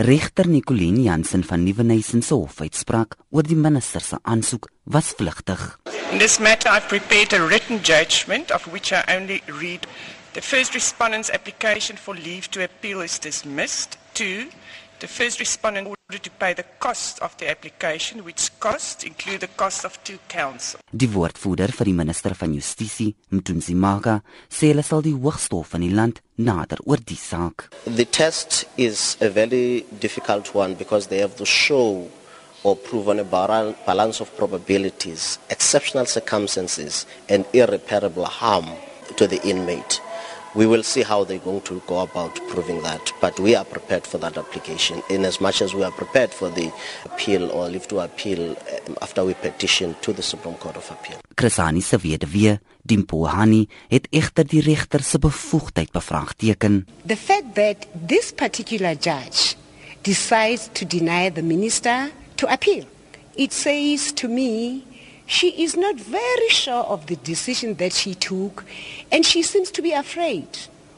Regter Nicoline Jansen van Nieuwenhuizen se hof uitspraak oor die minister se aansoek was vlugtig. In this matter I've prepared a written judgment of which I only read the first respondent's application for leave to appeal is dismissed. 2 The first respondent to pay the cost of the application, which costs include the cost of two counsel. Die woordvoerder vir die minister van Justisie, Mthunzi Maga, sê hulle sal die Hooggeregshof van die land nader oor die saak. The test is a very difficult one because they have to show or prove on a balance of probabilities, exceptional circumstances, and irreparable harm to the inmate. We will see how they're going to go about proving that, but we are prepared for that application in as much as we are prepared for the appeal or leave to appeal um, after we petition to the Supreme Court of Appeal. Krisani se weduwee, Dimpo Hani, het egter die regter se bevoegdheid bevraagteken. The fact that this particular judge decides to deny the minister to appeal, it says to me she is not very sure of the decision that she took and she seems to be afraid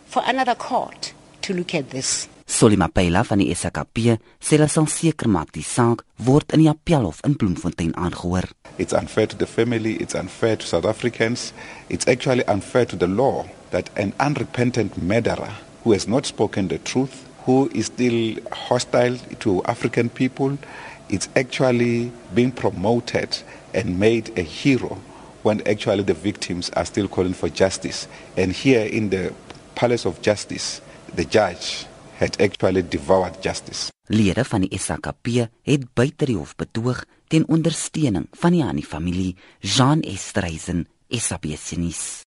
for another court to look at this. Solima Pela van die SKP sê hulle sal seker maak die saak word in die appelhof in Bloemfontein aangehoor. It's unfair to the family, it's unfair to South Africans, it's actually unfair to the law that an unrepentant murderer who has not spoken the truth, who is still hostile to African people, it's actually being promoted and made a hero when actually the victims are still calling for justice. And here in the Palace of Justice, the judge had actually devoured justice. Lede van die SAKP het buite die hof betoog ten ondersteuning van die Hani familie Jean Estreisen, SABC nuus.